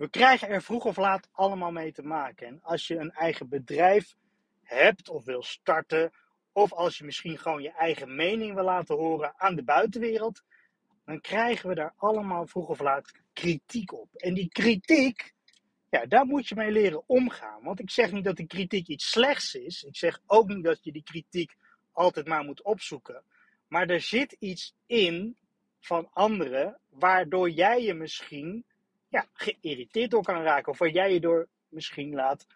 We krijgen er vroeg of laat allemaal mee te maken. En als je een eigen bedrijf hebt of wil starten, of als je misschien gewoon je eigen mening wil laten horen aan de buitenwereld, dan krijgen we daar allemaal vroeg of laat kritiek op. En die kritiek, ja, daar moet je mee leren omgaan. Want ik zeg niet dat die kritiek iets slechts is. Ik zeg ook niet dat je die kritiek altijd maar moet opzoeken. Maar er zit iets in van anderen, waardoor jij je misschien ja, geïrriteerd door kan raken. Of waar jij je door misschien laat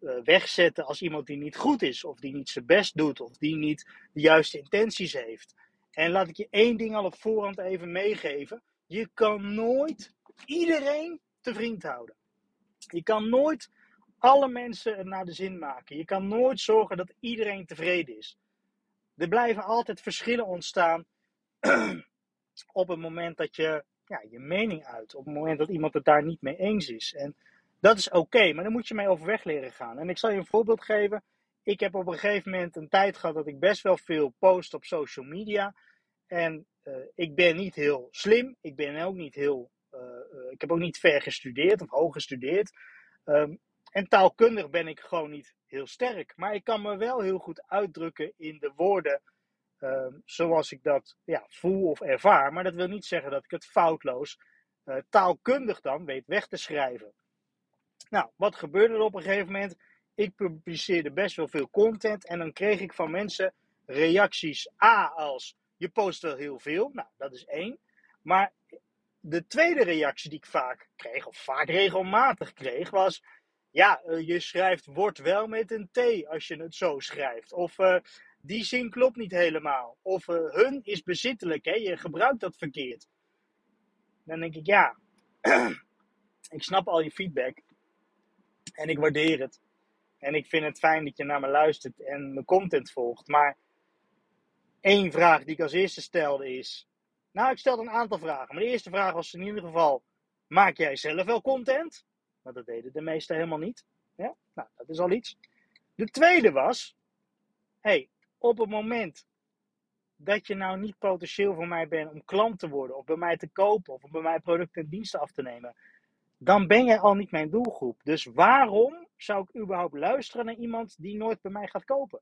uh, wegzetten als iemand die niet goed is. Of die niet zijn best doet. Of die niet de juiste intenties heeft. En laat ik je één ding al op voorhand even meegeven. Je kan nooit iedereen te vriend houden. Je kan nooit alle mensen naar de zin maken. Je kan nooit zorgen dat iedereen tevreden is. Er blijven altijd verschillen ontstaan op het moment dat je ja, je mening uit. Op het moment dat iemand het daar niet mee eens is. En dat is oké, maar dan moet je mee overweg leren gaan. En ik zal je een voorbeeld geven. Ik heb op een gegeven moment een tijd gehad dat ik best wel veel post op social media. En uh, ik ben niet heel slim. Ik ben ook niet heel. Uh, uh, ik heb ook niet ver gestudeerd of hoog gestudeerd. Um, en taalkundig ben ik gewoon niet heel sterk. Maar ik kan me wel heel goed uitdrukken in de woorden zoals ik dat ja, voel of ervaar. Maar dat wil niet zeggen dat ik het foutloos taalkundig dan weet weg te schrijven. Nou, wat gebeurde er op een gegeven moment? Ik publiceerde best wel veel content en dan kreeg ik van mensen reacties A als je post wel heel veel. Nou, dat is één. Maar de tweede reactie die ik vaak kreeg, of vaak regelmatig kreeg, was: Ja, uh, je schrijft wordt wel met een T als je het zo schrijft. Of uh, die zin klopt niet helemaal. Of uh, hun is bezittelijk, hè? je gebruikt dat verkeerd. Dan denk ik: Ja, ik snap al je feedback. En ik waardeer het. En ik vind het fijn dat je naar me luistert en mijn content volgt. Maar één vraag die ik als eerste stelde is. Nou, ik stelde een aantal vragen. Maar de eerste vraag was in ieder geval: maak jij zelf wel content? Maar dat deden de meesten helemaal niet. Ja? Nou, dat is al iets. De tweede was: hey, op het moment dat je nou niet potentieel voor mij bent om klant te worden, of bij mij te kopen, of bij mij producten en diensten af te nemen, dan ben jij al niet mijn doelgroep. Dus waarom zou ik überhaupt luisteren naar iemand die nooit bij mij gaat kopen?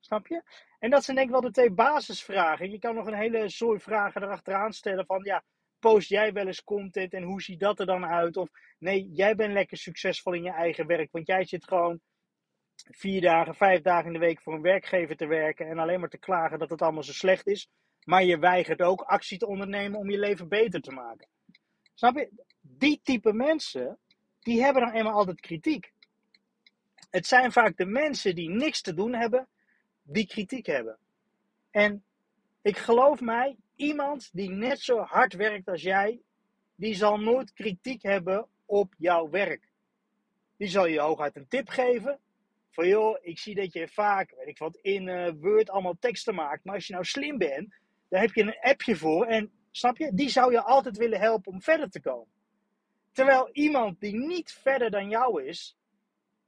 Snap je? En dat zijn denk ik wel de twee basisvragen. Je kan nog een hele zooi vragen erachteraan stellen van ja, post jij wel eens content en hoe ziet dat er dan uit? Of nee, jij bent lekker succesvol in je eigen werk, want jij zit gewoon vier dagen, vijf dagen in de week voor een werkgever te werken en alleen maar te klagen dat het allemaal zo slecht is. Maar je weigert ook actie te ondernemen om je leven beter te maken. Snap je? Die type mensen, die hebben dan eenmaal altijd kritiek. Het zijn vaak de mensen die niks te doen hebben, die kritiek hebben. En ik geloof mij, iemand die net zo hard werkt als jij, die zal nooit kritiek hebben op jouw werk. Die zal je hooguit een tip geven. Van joh, ik zie dat je vaak, weet ik wat, in uh, Word allemaal teksten maakt. Maar als je nou slim bent, daar heb je een appje voor. En snap je, die zou je altijd willen helpen om verder te komen. Terwijl iemand die niet verder dan jou is,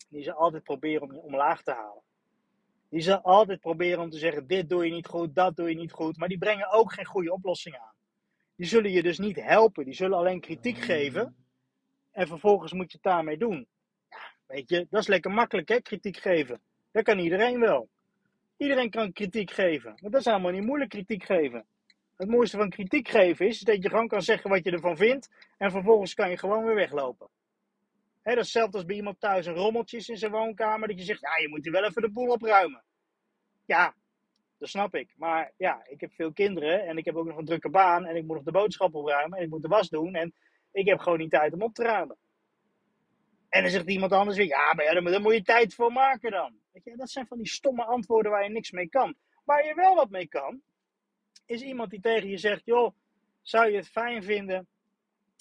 die zal altijd proberen om je omlaag te halen. Die zal altijd proberen om te zeggen: dit doe je niet goed, dat doe je niet goed. Maar die brengen ook geen goede oplossing aan. Die zullen je dus niet helpen. Die zullen alleen kritiek geven. En vervolgens moet je het daarmee doen. Weet dat is lekker makkelijk, hè, kritiek geven. Dat kan iedereen wel. Iedereen kan kritiek geven. Maar dat is helemaal niet moeilijk, kritiek geven. Het mooiste van kritiek geven is dat je gewoon kan zeggen wat je ervan vindt. En vervolgens kan je gewoon weer weglopen. He, dat is hetzelfde als bij iemand thuis een rommeltjes in zijn woonkamer. Dat je zegt, ja, je moet hier wel even de boel opruimen. Ja, dat snap ik. Maar ja, ik heb veel kinderen en ik heb ook nog een drukke baan. En ik moet nog de boodschap opruimen en ik moet de was doen. En ik heb gewoon niet tijd om op te ruimen. En dan zegt iemand anders weer, ja, maar ja, daar moet je tijd voor maken dan. Weet je, dat zijn van die stomme antwoorden waar je niks mee kan. Waar je wel wat mee kan, is iemand die tegen je zegt, joh, zou je het fijn vinden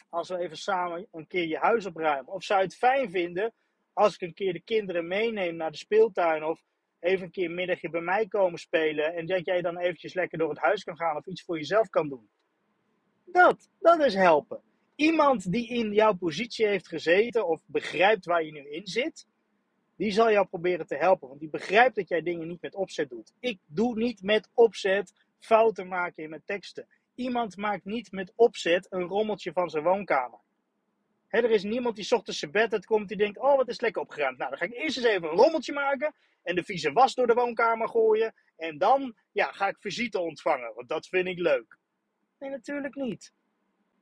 als we even samen een keer je huis opruimen? Of zou je het fijn vinden als ik een keer de kinderen meeneem naar de speeltuin of even een keer een middagje bij mij komen spelen en dat jij dan eventjes lekker door het huis kan gaan of iets voor jezelf kan doen? Dat, dat is helpen. Iemand die in jouw positie heeft gezeten of begrijpt waar je nu in zit, die zal jou proberen te helpen. Want die begrijpt dat jij dingen niet met opzet doet. Ik doe niet met opzet fouten maken in mijn teksten. Iemand maakt niet met opzet een rommeltje van zijn woonkamer. er is niemand die ochtends zijn bed uitkomt die denkt, oh wat is lekker opgeruimd. Nou, dan ga ik eerst eens even een rommeltje maken en de vieze was door de woonkamer gooien. En dan ja, ga ik visite ontvangen, want dat vind ik leuk. Nee, natuurlijk niet.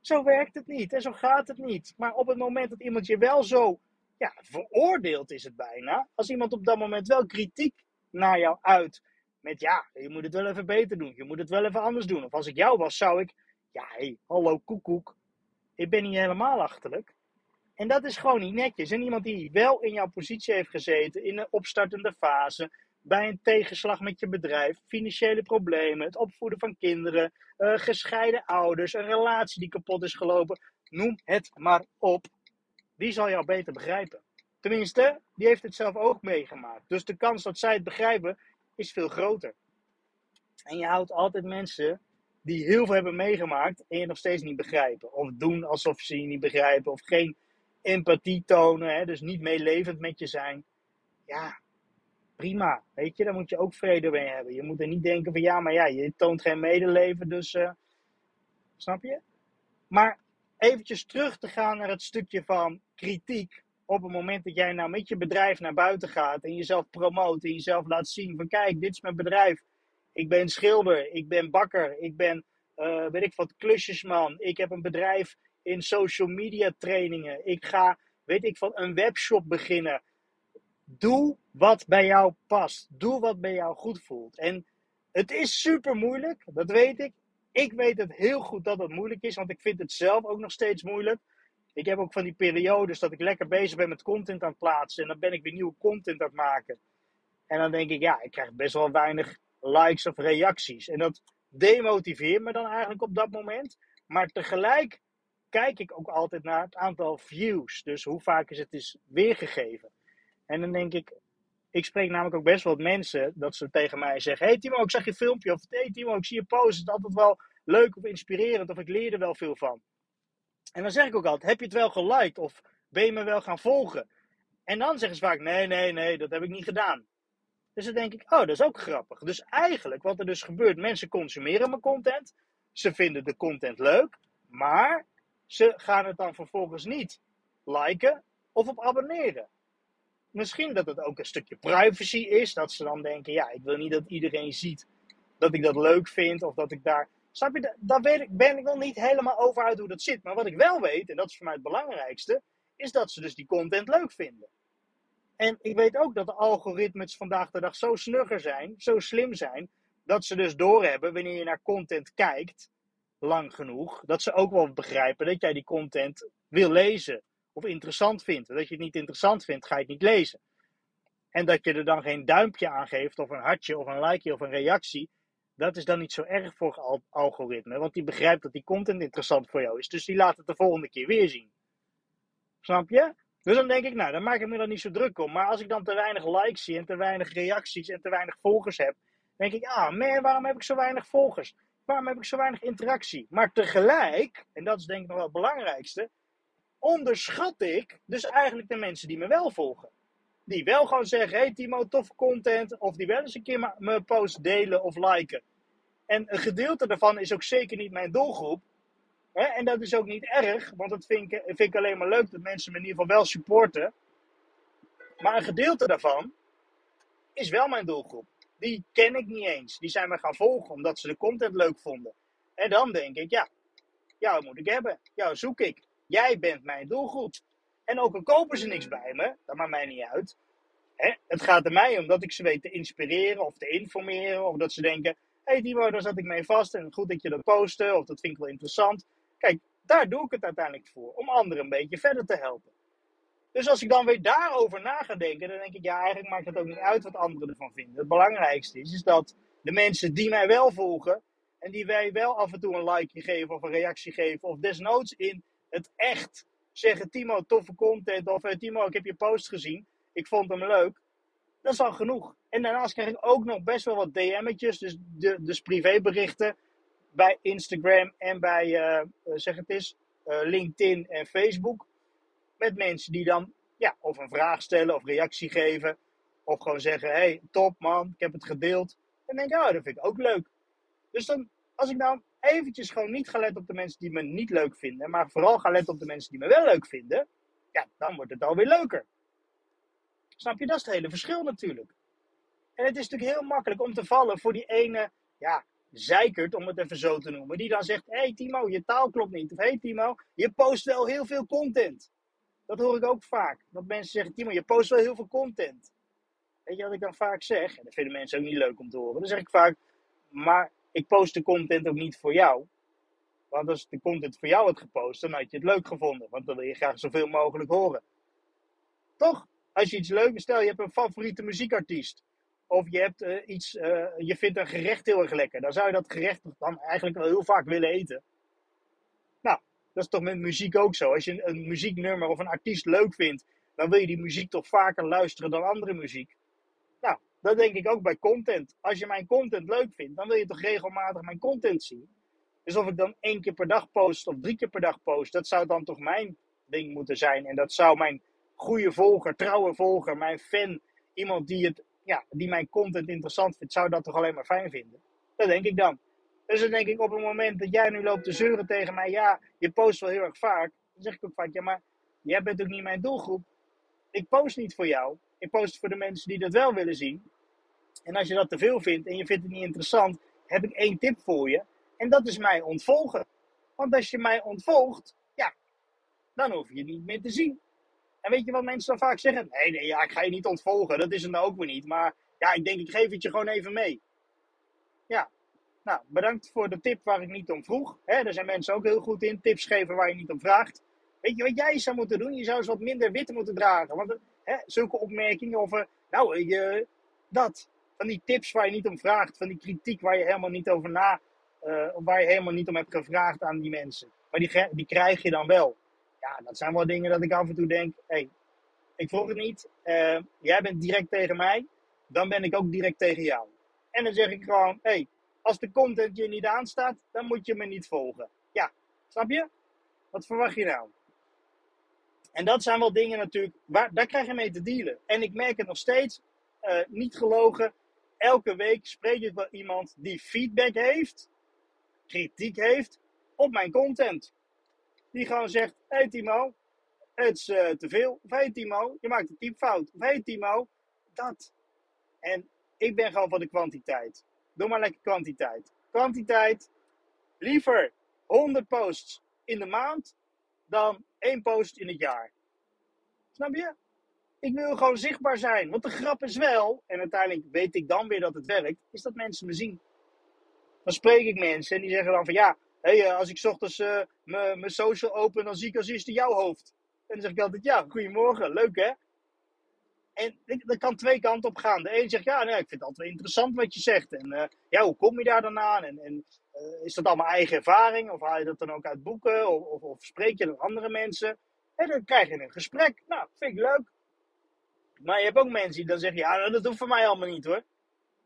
Zo werkt het niet en zo gaat het niet. Maar op het moment dat iemand je wel zo ja, veroordeelt, is het bijna. Als iemand op dat moment wel kritiek naar jou uit. Met ja, je moet het wel even beter doen. Je moet het wel even anders doen. Of als ik jou was, zou ik. Ja, hé, hey, hallo koekoek. Ik ben niet helemaal achterlijk. En dat is gewoon niet netjes. En iemand die wel in jouw positie heeft gezeten, in een opstartende fase, bij een tegenslag met je bedrijf, financiële problemen, het opvoeden van kinderen, uh, gescheiden ouders, een relatie die kapot is gelopen, noem het maar op. Die zal jou beter begrijpen. Tenminste, die heeft het zelf ook meegemaakt. Dus de kans dat zij het begrijpen is veel groter. En je houdt altijd mensen die heel veel hebben meegemaakt en je nog steeds niet begrijpen. Of doen alsof ze je niet begrijpen. Of geen empathie tonen. Hè? Dus niet meelevend met je zijn. Ja, prima. Weet je, daar moet je ook vrede mee hebben. Je moet er niet denken van ja, maar ja, je toont geen medeleven. Dus, uh, snap je? Maar eventjes terug te gaan naar het stukje van kritiek. Op het moment dat jij nou met je bedrijf naar buiten gaat en jezelf promoot en jezelf laat zien van kijk, dit is mijn bedrijf. Ik ben schilder, ik ben bakker, ik ben, uh, weet ik wat, klusjesman. Ik heb een bedrijf in social media trainingen. Ik ga, weet ik van, een webshop beginnen. Doe wat bij jou past. Doe wat bij jou goed voelt. En het is super moeilijk, dat weet ik. Ik weet het heel goed dat het moeilijk is, want ik vind het zelf ook nog steeds moeilijk. Ik heb ook van die periodes dat ik lekker bezig ben met content aan het plaatsen. En dan ben ik weer nieuwe content aan het maken. En dan denk ik, ja, ik krijg best wel weinig likes of reacties. En dat demotiveert me dan eigenlijk op dat moment. Maar tegelijk kijk ik ook altijd naar het aantal views. Dus hoe vaak is het is weergegeven. En dan denk ik, ik spreek namelijk ook best wel mensen dat ze tegen mij zeggen: Hey Timo, ik zag je filmpje. Of hey Timo, ik zie je post. Het is altijd wel leuk of inspirerend. Of ik leer er wel veel van. En dan zeg ik ook altijd: Heb je het wel geliked? Of ben je me wel gaan volgen? En dan zeggen ze vaak: Nee, nee, nee, dat heb ik niet gedaan. Dus dan denk ik: Oh, dat is ook grappig. Dus eigenlijk, wat er dus gebeurt: mensen consumeren mijn content. Ze vinden de content leuk. Maar ze gaan het dan vervolgens niet liken of op abonneren. Misschien dat het ook een stukje privacy is. Dat ze dan denken, ja, ik wil niet dat iedereen ziet dat ik dat leuk vind. Of dat ik daar... Snap je, daar weet ik, ben ik nog niet helemaal over uit hoe dat zit. Maar wat ik wel weet, en dat is voor mij het belangrijkste, is dat ze dus die content leuk vinden. En ik weet ook dat de algoritmes vandaag de dag zo snugger zijn, zo slim zijn, dat ze dus doorhebben wanneer je naar content kijkt, lang genoeg, dat ze ook wel begrijpen dat jij die content wil lezen of interessant vindt. Dat je het niet interessant vindt, ga je het niet lezen. En dat je er dan geen duimpje aan geeft, of een hartje, of een likeje, of een reactie, dat is dan niet zo erg voor het algoritme, want die begrijpt dat die content interessant voor jou is. Dus die laat het de volgende keer weer zien. Snap je? Dus dan denk ik, nou, dan maak ik me dan niet zo druk om. Maar als ik dan te weinig likes zie en te weinig reacties en te weinig volgers heb, denk ik, ah man, waarom heb ik zo weinig volgers? Waarom heb ik zo weinig interactie? Maar tegelijk, en dat is denk ik nog wel het belangrijkste, onderschat ik dus eigenlijk de mensen die me wel volgen. Die wel gewoon zeggen, hey Timo, toffe content. Of die wel eens een keer mijn post delen of liken. En een gedeelte daarvan is ook zeker niet mijn doelgroep. En dat is ook niet erg, want dat vind ik, vind ik alleen maar leuk dat mensen me in ieder geval wel supporten. Maar een gedeelte daarvan is wel mijn doelgroep. Die ken ik niet eens. Die zijn me gaan volgen omdat ze de content leuk vonden. En dan denk ik, ja, jou moet ik hebben. Jou zoek ik. Jij bent mijn doelgroep. En ook al kopen ze niks bij me, dat maakt mij niet uit. Hè? Het gaat er mij om dat ik ze weet te inspireren of te informeren. Of dat ze denken, hé hey Timo, daar zat ik mee vast. En goed dat je dat postte. Of dat vind ik wel interessant. Kijk, daar doe ik het uiteindelijk voor. Om anderen een beetje verder te helpen. Dus als ik dan weer daarover na ga denken, dan denk ik, ja, eigenlijk maakt het ook niet uit wat anderen ervan vinden. Het belangrijkste is, is dat de mensen die mij wel volgen, en die wij wel af en toe een like geven of een reactie geven, of desnoods in het echt zeggen: Timo, toffe content. Of eh, Timo, ik heb je post gezien. Ik vond hem leuk. Dat is al genoeg. En daarnaast krijg ik ook nog best wel wat DM'tjes. Dus, de, dus privéberichten. Bij Instagram en bij, uh, zeg het eens, LinkedIn en Facebook. Met mensen die dan ja, of een vraag stellen of reactie geven. Of gewoon zeggen: hey, top man, ik heb het gedeeld. En denk ik: oh, dat vind ik ook leuk. Dus dan, als ik nou eventjes gewoon niet gelet op de mensen die me niet leuk vinden, maar vooral gaan letten op de mensen die me wel leuk vinden, ja, dan wordt het alweer leuker. Snap je? Dat is het hele verschil natuurlijk. En het is natuurlijk heel makkelijk om te vallen voor die ene, ja, zeikert, om het even zo te noemen, die dan zegt: Hé hey Timo, je taal klopt niet. Of Hé hey Timo, je post wel heel veel content. Dat hoor ik ook vaak. Dat mensen zeggen: Timo, je post wel heel veel content. Weet je wat ik dan vaak zeg? En dat vinden mensen ook niet leuk om te horen. Dan zeg ik vaak: Maar ik post de content ook niet voor jou. Want als de content voor jou had gepost, dan had je het leuk gevonden. Want dan wil je graag zoveel mogelijk horen. Toch? Als je iets leuks, stel je hebt een favoriete muziekartiest. Of je, hebt, uh, iets, uh, je vindt een gerecht heel erg lekker. Dan zou je dat gerecht dan eigenlijk wel heel vaak willen eten. Nou, dat is toch met muziek ook zo. Als je een, muzieknummer of een artiest leuk vindt, dan wil je die muziek toch vaker luisteren dan andere muziek. Nou, dat denk ik ook bij content. Als je mijn content leuk vindt, dan wil je toch regelmatig mijn content zien. Dus of ik dan één keer per dag post of drie keer per dag post, dat zou dan toch mijn ding moeten zijn. En dat zou mijn goede volger, trouwe volger, mijn fan, iemand die, het, ja, die mijn content interessant vindt, zou dat toch alleen maar fijn vinden. Dat denk ik dan. Dus dan denk ik op het moment dat jij nu loopt te zeuren tegen mij, ja, je post wel heel erg vaak. Dan zeg ik ook vaak, ja, maar jij bent ook niet mijn doelgroep. Ik post niet voor jou. Ik post voor de mensen die dat wel willen zien. En als je dat te veel vindt en je vindt het niet interessant, heb ik één tip voor je. En dat is mij ontvolgen. Want als je mij ontvolgt, ja, dan hoef je het niet meer te zien. En weet je wat mensen dan vaak zeggen? Nee, nee, ja, ik ga je niet ontvolgen. Dat is het nou ook weer niet. Maar ja, ik denk, ik geef het je gewoon even mee. Ja, nou, bedankt voor de tip waar ik niet om vroeg. Daar zijn mensen ook heel goed in. Tips geven waar je niet om vraagt. Weet je wat jij zou moeten doen? Je zou eens wat minder wit moeten dragen. Want he, zulke opmerkingen over, nou, je, dat. Van die tips waar je niet om vraagt. Van die kritiek waar je helemaal niet over na, uh, waar je helemaal niet om hebt gevraagd aan die mensen. Maar die, die krijg je dan wel ja, dat zijn wel dingen dat ik af en toe denk: hé, hey, ik vroeg het niet. Uh, jij bent direct tegen mij, dan ben ik ook direct tegen jou. En dan zeg ik gewoon: hé, hey, als de content je niet aanstaat, dan moet je me niet volgen. Ja, snap je? Wat verwacht je nou? En dat zijn wel dingen natuurlijk, waar, daar krijg je mee te dealen. En ik merk het nog steeds, uh, niet gelogen, elke week spreek ik wel iemand die feedback heeft, kritiek heeft op mijn content. Die gewoon zegt: Hé hey Timo, het is uh, te veel. Of hey Timo, je maakt een typfout. Of hey Timo, dat. En ik ben gewoon van de kwantiteit. Doe maar lekker kwantiteit. Kwantiteit, liever 100 posts in de maand dan één post in het jaar. Snap je? Ik wil gewoon zichtbaar zijn. Want de grap is wel, en uiteindelijk weet ik dan weer dat het werkt, is dat mensen me zien. Dan spreek ik mensen en die zeggen dan van ja, hey, uh, als ik ochtends uh, mijn social open, dan zie ik als eerste jouw hoofd. En dan zeg ik altijd, ja, goedemorgen, leuk hè? En dat kan twee kanten op gaan. De een zegt, ja, ik vind het altijd interessant wat je zegt. En uh, ja, hoe kom je daar dan aan? En, en is dat allemaal eigen ervaring? Of haal je dat dan ook uit boeken? Of, of, spreek je met andere mensen? En dan krijg je een gesprek. Nou, vind ik leuk. Maar je hebt ook mensen die dan zeggen, ja, dat hoeft voor mij allemaal niet hoor.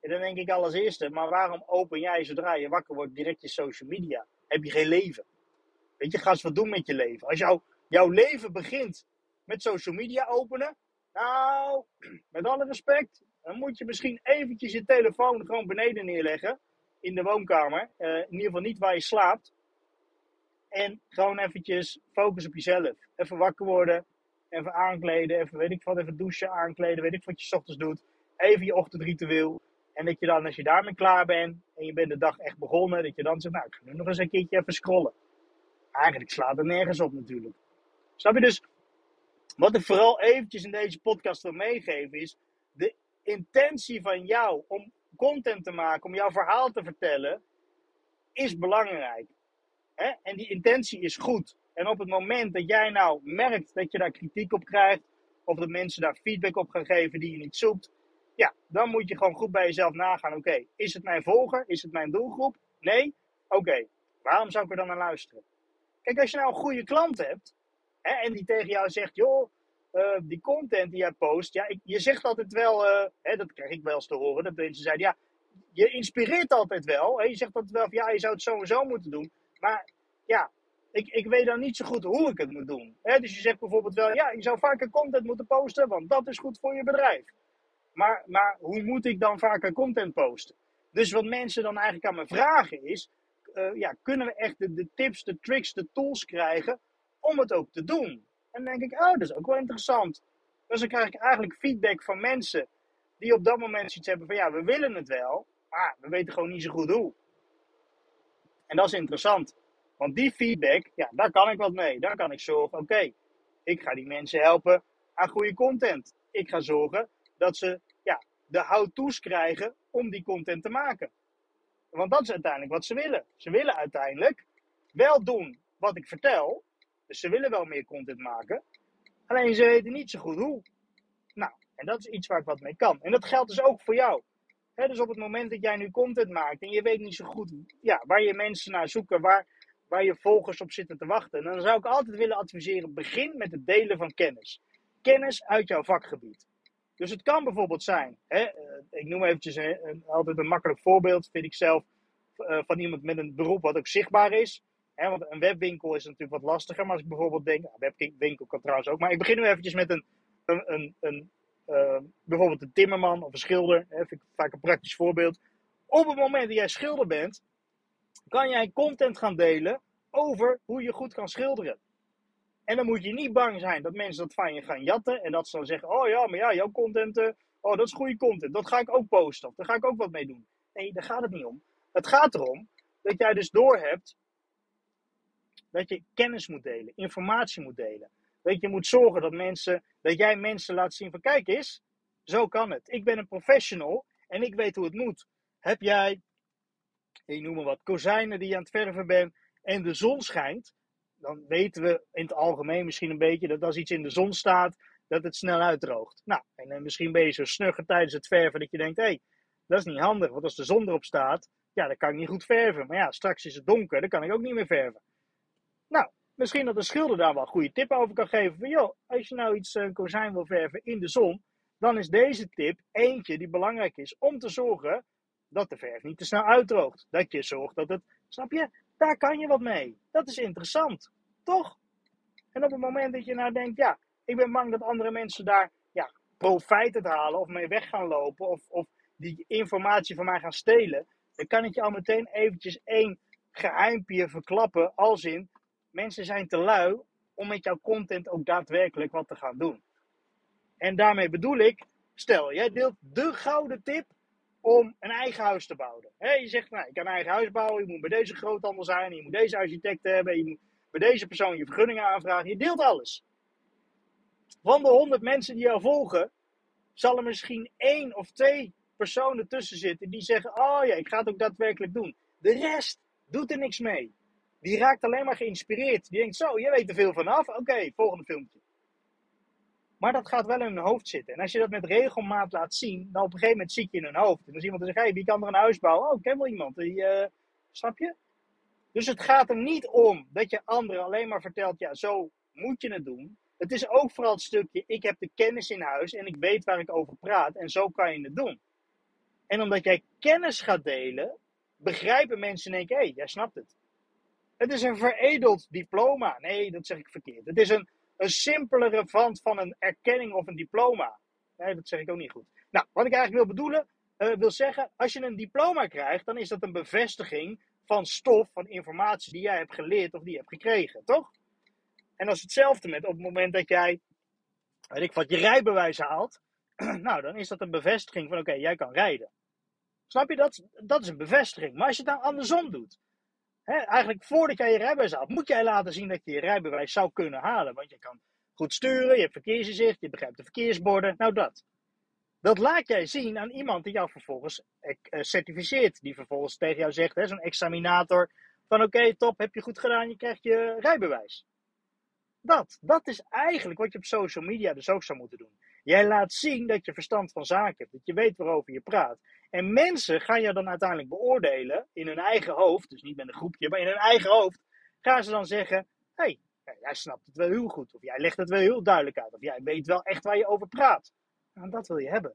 En dan denk ik als eerste, maar waarom open jij zodra je wakker wordt direct je social media? heb je geen leven. Weet je, ga eens wat doen met je leven. Als jou, jouw leven begint met social media openen, nou, met alle respect, dan moet je misschien eventjes je telefoon gewoon beneden neerleggen. In de woonkamer. Uh, in ieder geval niet waar je slaapt. En gewoon eventjes focus op jezelf. Even wakker worden. Even aankleden. Even weet ik wat. Even douchen, aankleden. Weet ik wat je s ochtends doet. Even je ochtendritueel. En dat je dan, als je daarmee klaar bent en je bent de dag echt begonnen, dat je dan zegt, nou, ik ga nu nog eens een keertje even scrollen. Eigenlijk slaat er nergens op natuurlijk. Snap je dus? Wat ik vooral eventjes in deze podcast wil meegeven is, de intentie van jou om content te maken, om jouw verhaal te vertellen, is belangrijk. Hè? En die intentie is goed. En op het moment dat jij nou merkt dat je daar kritiek op krijgt, of dat mensen daar feedback op gaan geven die je niet zoekt, ja, dan moet je gewoon goed bij jezelf nagaan. Oké, is het mijn volger? Is het mijn doelgroep? Nee? Oké, waarom zou ik er dan naar luisteren? Kijk, als je nou een goede klant hebt hè, en die tegen jou zegt: joh, uh, die content die jij post, ja, ik, je zegt altijd wel, uh, hè, dat krijg ik wel eens te horen, dat mensen zeiden: ja, je inspireert altijd wel. Je zegt altijd wel: van, ja, je zou het zo en zo moeten doen. Maar ja, ik, ik weet dan niet zo goed hoe ik het moet doen. Hè? Dus je zegt bijvoorbeeld wel: ja, je zou vaker content moeten posten, want dat is goed voor je bedrijf. Maar, maar hoe moet ik dan vaker content posten? Dus wat mensen dan eigenlijk aan me vragen is: eh, ja, kunnen we echt de, tips, de tricks, de tools krijgen om het ook te doen? En dan denk ik, oh, dat is ook wel interessant. Dus dan krijg ik eigenlijk feedback van mensen die op dat moment zoiets hebben van, ja, we willen het wel, maar we weten gewoon niet zo goed hoe. En dat is interessant. Want die feedback, ja, daar kan ik wat mee. Daar kan ik zorgen, oké, ik ga die mensen helpen aan goede content. Ik ga zorgen dat ze ja, de how-to's krijgen om die content te maken. Want dat is uiteindelijk wat ze willen. Ze willen uiteindelijk wel doen wat ik vertel. Dus ze willen wel meer content maken. Alleen ze weten niet zo goed hoe. Nou, en dat is iets waar ik wat mee kan. En dat geldt dus ook voor jou. dus op het moment dat jij nu content maakt en je weet niet zo goed ja, waar je mensen naar zoeken, waar, waar je volgers op zitten te wachten, dan zou ik altijd willen adviseren: begin met het delen van kennis. Kennis uit jouw vakgebied. Dus het kan bijvoorbeeld zijn, hè, eh, ik noem eventjes een, altijd een makkelijk voorbeeld, vind ik zelf, eh, van iemand met een beroep wat ook zichtbaar is. Want een webwinkel is natuurlijk wat lastiger, maar als ik bijvoorbeeld denk, nou, webwinkel kan trouwens ook, maar ik begin nu eventjes met een, een, een, een uh, bijvoorbeeld een timmerman of een schilder, hè, ik vaak een praktisch voorbeeld. Op het moment dat jij schilder bent, kan jij content gaan delen over hoe je goed kan schilderen. En dan moet je niet bang zijn dat mensen dat van je gaan jatten. En dat ze dan zeggen: Oh ja, maar ja, jouw content. Uh, oh, dat is goede content. Dat ga ik ook posten. Of daar ga ik ook wat mee doen. Nee, daar gaat het niet om. Het gaat erom dat jij dus doorhebt dat je kennis moet delen, informatie moet delen. Dat je moet zorgen dat mensen, dat jij mensen laat zien van kijk eens, zo kan het. Ik ben een professional en ik weet hoe het moet. Heb jij, ik noem maar wat, kozijnen die je aan het verven bent en de zon schijnt, dan weten we in het algemeen misschien een beetje dat als iets in de zon staat, dat het snel uitdroogt. Nou, en dan misschien ben je zo snugger tijdens het verven dat je denkt, hé, hey, dat is niet handig, want als de zon erop staat, ja, dan kan ik niet goed verven. Maar ja, straks is het donker, dan kan ik ook niet meer verven. Nou, misschien dat de schilder daar wel goede tip over kan geven. Van joh, als je nou iets, een kozijn wil verven in de zon, dan is deze tip eentje die belangrijk is om te zorgen dat de verf niet te snel uitdroogt. Dat je zorgt dat het, snap je, daar kan je wat mee. Dat is interessant, toch? En op het moment dat je nou denkt, ja, ik ben bang dat andere mensen daar ja, profijt uit halen of mee weg gaan lopen of, of die informatie van mij gaan stelen, dan kan ik je al meteen eventjes één geheimpje verklappen als in, mensen zijn te lui om met jouw content ook daadwerkelijk wat te gaan doen. En daarmee bedoel ik, stel, jij deelt de gouden tip om een eigen huis te bouwen. je zegt, nou, je kan een eigen huis bouwen, je moet bij deze groothandel zijn, je moet deze architect hebben, je moet bij deze persoon je vergunningen aanvragen. Je deelt alles. Van de 100 mensen die jou volgen, zal er misschien één of twee personen tussen zitten die zeggen: Oh ja, ik ga het ook daadwerkelijk doen. De rest doet er niks mee. Die raakt alleen maar geïnspireerd. Die denkt: Zo, je weet er veel vanaf. Oké, volgende filmpje. Maar dat gaat wel in hun hoofd zitten. En als je dat met regelmaat laat zien, dan op een gegeven moment zit je in hun hoofd. En is iemand zegt: Hey, wie kan er een huis bouwen? Oh, ik ken wel iemand. Die, uh, snap je? Dus het gaat er niet om dat je anderen alleen maar vertelt: Ja, zo moet je het doen. Het is ook vooral het stukje: Ik heb de kennis in huis en ik weet waar ik over praat. En zo kan je het doen. En omdat jij kennis gaat delen, begrijpen mensen in één keer: Hé, hey, jij snapt het. Het is een veredeld diploma. Nee, dat zeg ik verkeerd. Het is een, een simpelere variant van een erkenning of een diploma. Nee, dat zeg ik ook niet goed. Nou, wat ik eigenlijk wil bedoelen, uh, wil zeggen, als je een diploma krijgt, dan is dat een bevestiging van stof, van informatie die jij hebt geleerd of die je hebt gekregen, toch? En dat is hetzelfde met op het moment dat jij, weet ik wat, je rijbewijs haalt, nou, dan is dat een bevestiging van, oké, jij kan rijden. Snap je? Dat, dat is een bevestiging. Maar als je het nou andersom doet, eigenlijk voordat jij je rijbewijs haalt, moet jij laten zien dat je je rijbewijs zou kunnen halen. Want je kan goed sturen, je hebt verkeersinzicht, je begrijpt de verkeersborden, nou dat. Dat laat jij zien aan iemand die jou vervolgens eh, eh, certificeert. Die vervolgens tegen jou zegt, zo'n examinator, van oké, top, heb je goed gedaan, je krijgt je rijbewijs. Dat, dat is eigenlijk wat je op social media dus ook zou moeten doen. Jij laat zien dat je verstand van zaken hebt, dat je weet waarover je praat. En mensen gaan je dan uiteindelijk beoordelen in hun eigen hoofd, dus niet met een groepje, maar in hun eigen hoofd, gaan ze dan zeggen: hé, hey, jij snapt het wel heel goed, of jij legt het wel heel duidelijk uit, of jij weet wel echt waar je over praat. Nou, dat wil je hebben.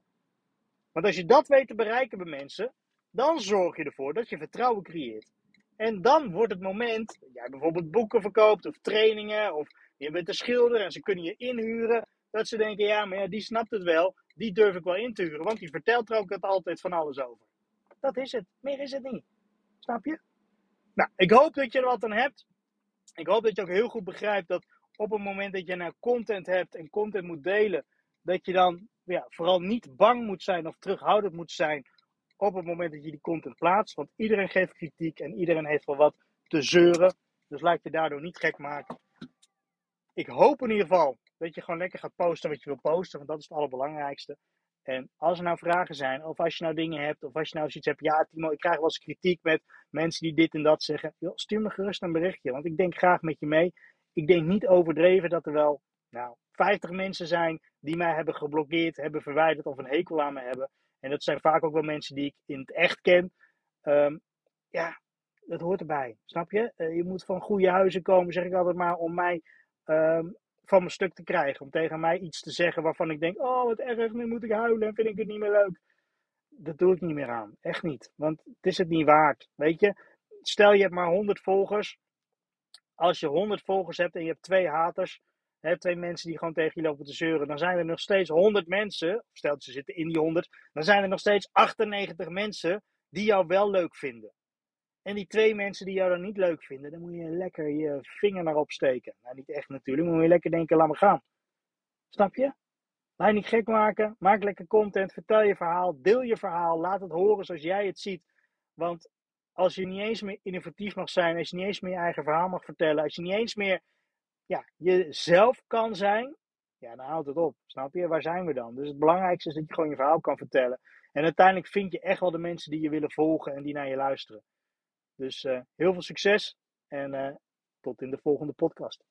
Want als je dat weet te bereiken bij mensen, dan zorg je ervoor dat je vertrouwen creëert. En dan wordt het moment, dat jij bijvoorbeeld boeken verkoopt of trainingen, of je bent een schilder en ze kunnen je inhuren, dat ze denken, ja, maar ja, die snapt het wel, die durf ik wel in te huren, want die vertelt er ook het altijd van alles over. Dat is het, meer is het niet. Snap je? Nou, ik hoop dat je er wat aan hebt. Ik hoop dat je ook heel goed begrijpt dat op het moment dat je nou content hebt en content moet delen, dat je dan ja, vooral niet bang moet zijn of terughoudend moet zijn op het moment dat je die content plaatst. Want iedereen geeft kritiek en iedereen heeft wel wat te zeuren. Dus laat je daardoor niet gek maken. Ik hoop in ieder geval dat je gewoon lekker gaat posten wat je wil posten, want dat is het allerbelangrijkste. En als er nou vragen zijn, of als je nou dingen hebt, of als je nou zoiets hebt, ja Timo, ik krijg wel eens kritiek met mensen die dit en dat zeggen. Stuur me gerust een berichtje, want ik denk graag met je mee. Ik denk niet overdreven dat er wel nou, 50 mensen zijn die mij hebben geblokkeerd, hebben verwijderd of een hekel aan me hebben. En dat zijn vaak ook wel mensen die ik in het echt ken. Ehm, ja, dat hoort erbij, snap je? Uh, je moet van goede huizen komen, zeg ik altijd maar, om mij um, van mijn stuk te krijgen. Om tegen mij iets te zeggen waarvan ik denk, oh wat erg, nu moet ik huilen en vind ik het niet meer leuk. Dat doe ik niet meer aan, echt niet. Want het is het niet waard, weet je? Stel je hebt maar 100 volgers. Als je 100 volgers hebt en je hebt twee haters, hè, twee mensen die gewoon tegen je lopen te zeuren, dan zijn er nog steeds 100 mensen, stel dat ze zitten in die 100, dan zijn er nog steeds 98 mensen die jou wel leuk vinden. En die twee mensen die jou dan niet leuk vinden, dan moet je lekker je vinger naar opsteken. Nou, niet echt natuurlijk, maar moet je lekker denken, laat me gaan. Snap je? Laat je niet gek maken, maak lekker content, vertel je verhaal, deel je verhaal, laat het horen zoals jij het ziet. Want als je niet eens meer innovatief mag zijn, als je niet eens meer je eigen verhaal mag vertellen, als je niet eens meer ja, jezelf kan zijn, ja, dan houdt het op. Snap je? Waar zijn we dan? Dus het belangrijkste is dat je gewoon je verhaal kan vertellen. En uiteindelijk vind je echt wel de mensen die je willen volgen en die naar je luisteren. Dus uh, heel veel succes en uh, tot in de volgende podcast.